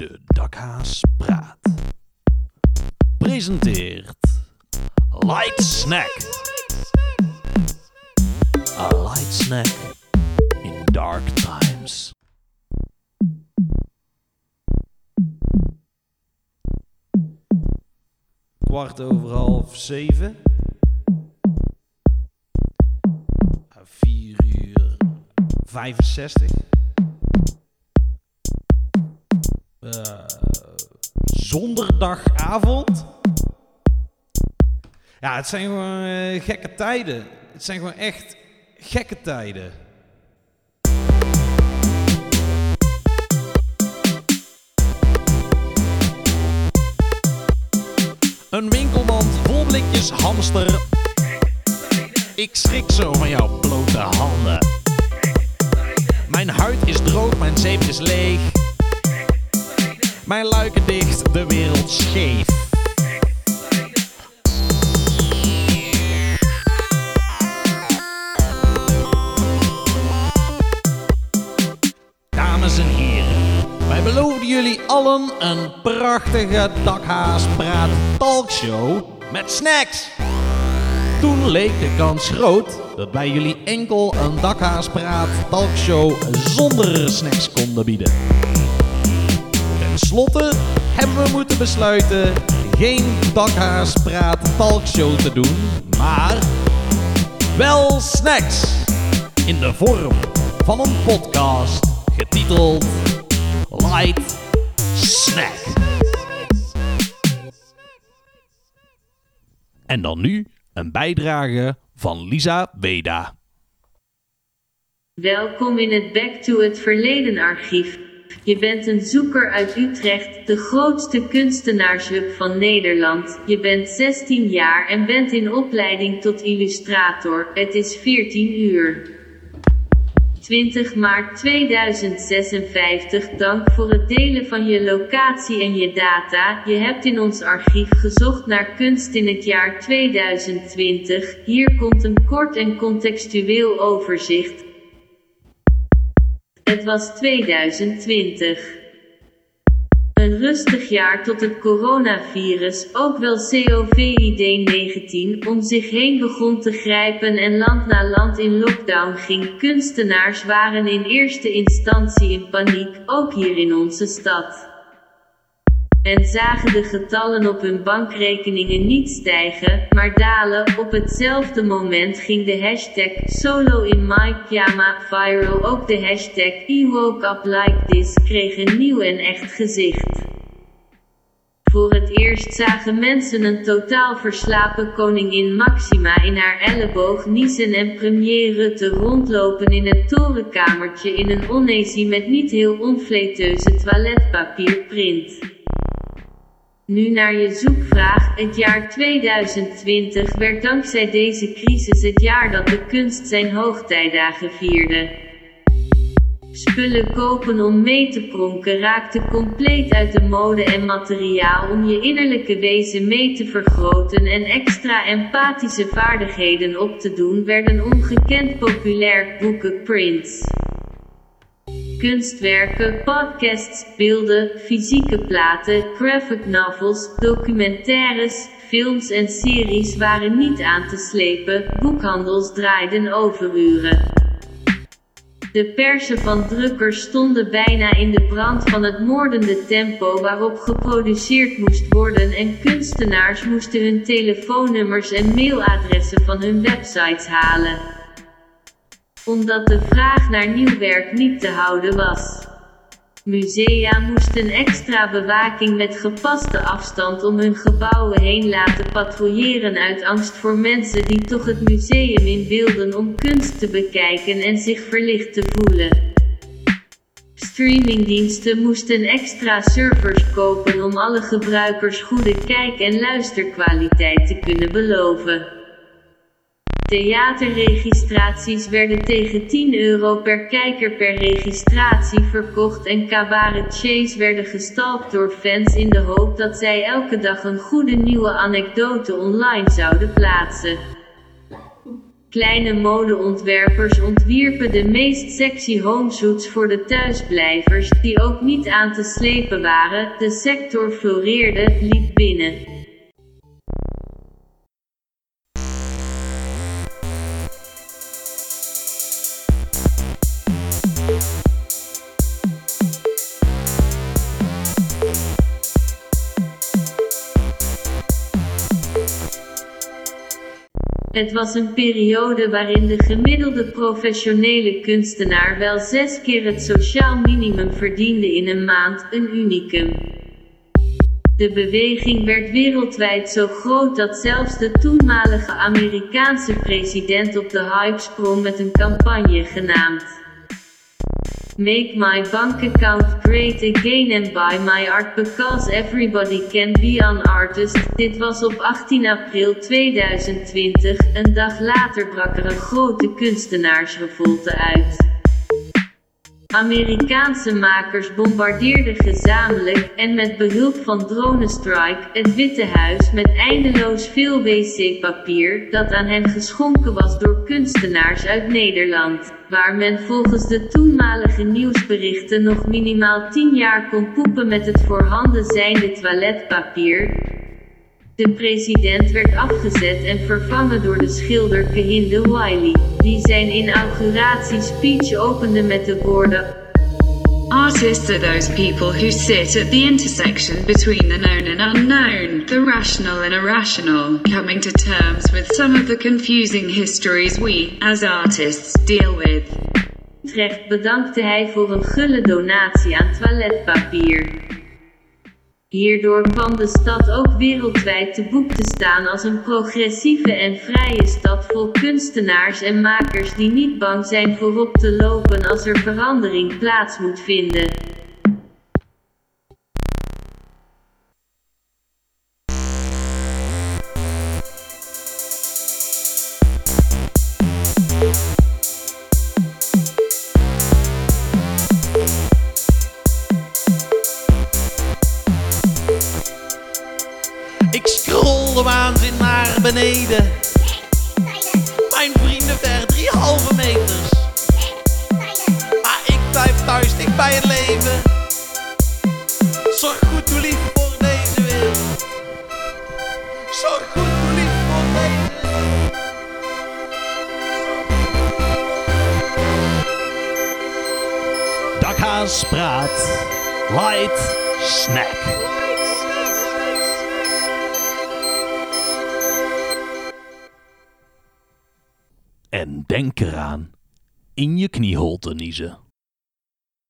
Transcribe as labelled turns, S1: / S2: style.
S1: De Dakhaas Praat. Presenteert Light Snack. A light snack in dark times.
S2: kwart over half zeven. Vier uur 65. Uh, zonderdagavond. Ja, het zijn gewoon eh, gekke tijden. Het zijn gewoon echt gekke tijden.
S1: Een winkelmand vol blikjes hamster. Ik schrik zo van jouw blote handen. Mijn huid is droog, mijn zeep is leeg. Mijn luiken dicht, de wereld scheef. Dames en heren, wij beloofden jullie allen een prachtige dakhaaspraat talkshow met snacks. Toen leek de kans groot dat wij jullie enkel een dakhaaspraat talkshow zonder snacks konden bieden. Ten slotte hebben we moeten besluiten geen dakhaaspraat talkshow te doen, maar wel snacks in de vorm van een podcast getiteld Light Snack. En dan nu een bijdrage van Lisa Weda.
S3: Welkom in het Back to het Verleden archief. Je bent een zoeker uit Utrecht, de grootste kunstenaarshub van Nederland. Je bent 16 jaar en bent in opleiding tot illustrator. Het is 14 uur. 20 maart 2056. Dank voor het delen van je locatie en je data. Je hebt in ons archief gezocht naar kunst in het jaar 2020. Hier komt een kort en contextueel overzicht. Was 2020. Een rustig jaar tot het coronavirus, ook wel COVID-19, om zich heen begon te grijpen en land na land in lockdown ging. Kunstenaars waren in eerste instantie in paniek, ook hier in onze stad. En zagen de getallen op hun bankrekeningen niet stijgen, maar dalen. Op hetzelfde moment ging de hashtag solo in my viral. Ook de hashtag I woke up like this kreeg een nieuw en echt gezicht. Voor het eerst zagen mensen een totaal verslapen koningin Maxima in haar elleboog niezen en premier Rutte rondlopen in het torenkamertje in een onesie met niet heel onfleteuze toiletpapierprint. Nu naar je zoekvraag, het jaar 2020 werd dankzij deze crisis het jaar dat de kunst zijn hoogtijdagen vierde. Spullen kopen om mee te pronken raakte compleet uit de mode en materiaal om je innerlijke wezen mee te vergroten en extra empathische vaardigheden op te doen werden ongekend populair boeken prints. Kunstwerken, podcasts, beelden, fysieke platen, graphic novels, documentaires, films en series waren niet aan te slepen, boekhandels draaiden overuren. De persen van drukkers stonden bijna in de brand van het moordende tempo waarop geproduceerd moest worden en kunstenaars moesten hun telefoonnummers en mailadressen van hun websites halen omdat de vraag naar nieuw werk niet te houden was. Musea moesten extra bewaking met gepaste afstand om hun gebouwen heen laten patrouilleren uit angst voor mensen die toch het museum in wilden om kunst te bekijken en zich verlicht te voelen. Streamingdiensten moesten extra servers kopen om alle gebruikers goede kijk- en luisterkwaliteit te kunnen beloven. Theaterregistraties werden tegen 10 euro per kijker per registratie verkocht en cabaretiers werden gestalkt door fans in de hoop dat zij elke dag een goede nieuwe anekdote online zouden plaatsen. Kleine modeontwerpers ontwierpen de meest sexy homesuits voor de thuisblijvers, die ook niet aan te slepen waren. De sector floreerde, liep binnen. Het was een periode waarin de gemiddelde professionele kunstenaar wel zes keer het sociaal minimum verdiende in een maand, een unicum. De beweging werd wereldwijd zo groot dat zelfs de toenmalige Amerikaanse president op de hype sprong met een campagne genaamd Make my bank account great again and buy my art because everybody can be an artist. Dit was op 18 april 2020. Een dag later brak er een grote kunstenaarsrevolte uit. Amerikaanse makers bombardeerden gezamenlijk, en met behulp van dronestrike, het Witte Huis met eindeloos veel wc-papier, dat aan hen geschonken was door kunstenaars uit Nederland, waar men volgens de toenmalige nieuwsberichten nog minimaal 10 jaar kon poepen met het voorhanden zijnde toiletpapier, de president werd afgezet en vervangen door de schilder Kehinde Wiley, die zijn inauguratiespeech opende met de woorden
S4: Artists are those people who sit at the intersection between the known and unknown, the rational and irrational, coming to terms with some of the confusing histories we, as artists, deal with.
S3: Terecht bedankte hij voor een gulle donatie aan toiletpapier. Hierdoor kwam de stad ook wereldwijd te boek te staan als een progressieve en vrije stad vol kunstenaars en makers die niet bang zijn voorop te lopen als er verandering plaats moet vinden.
S1: Waanzin naar beneden. Mijn vrienden ver drie halve meters. Maar ik blijf thuis dicht bij het leven. Zorg goed hoe lief voor deze wereld. Zorg goed hoe lief voor deze Dakhaas praat. Light snack. Denk eraan in je kniehol te niezen.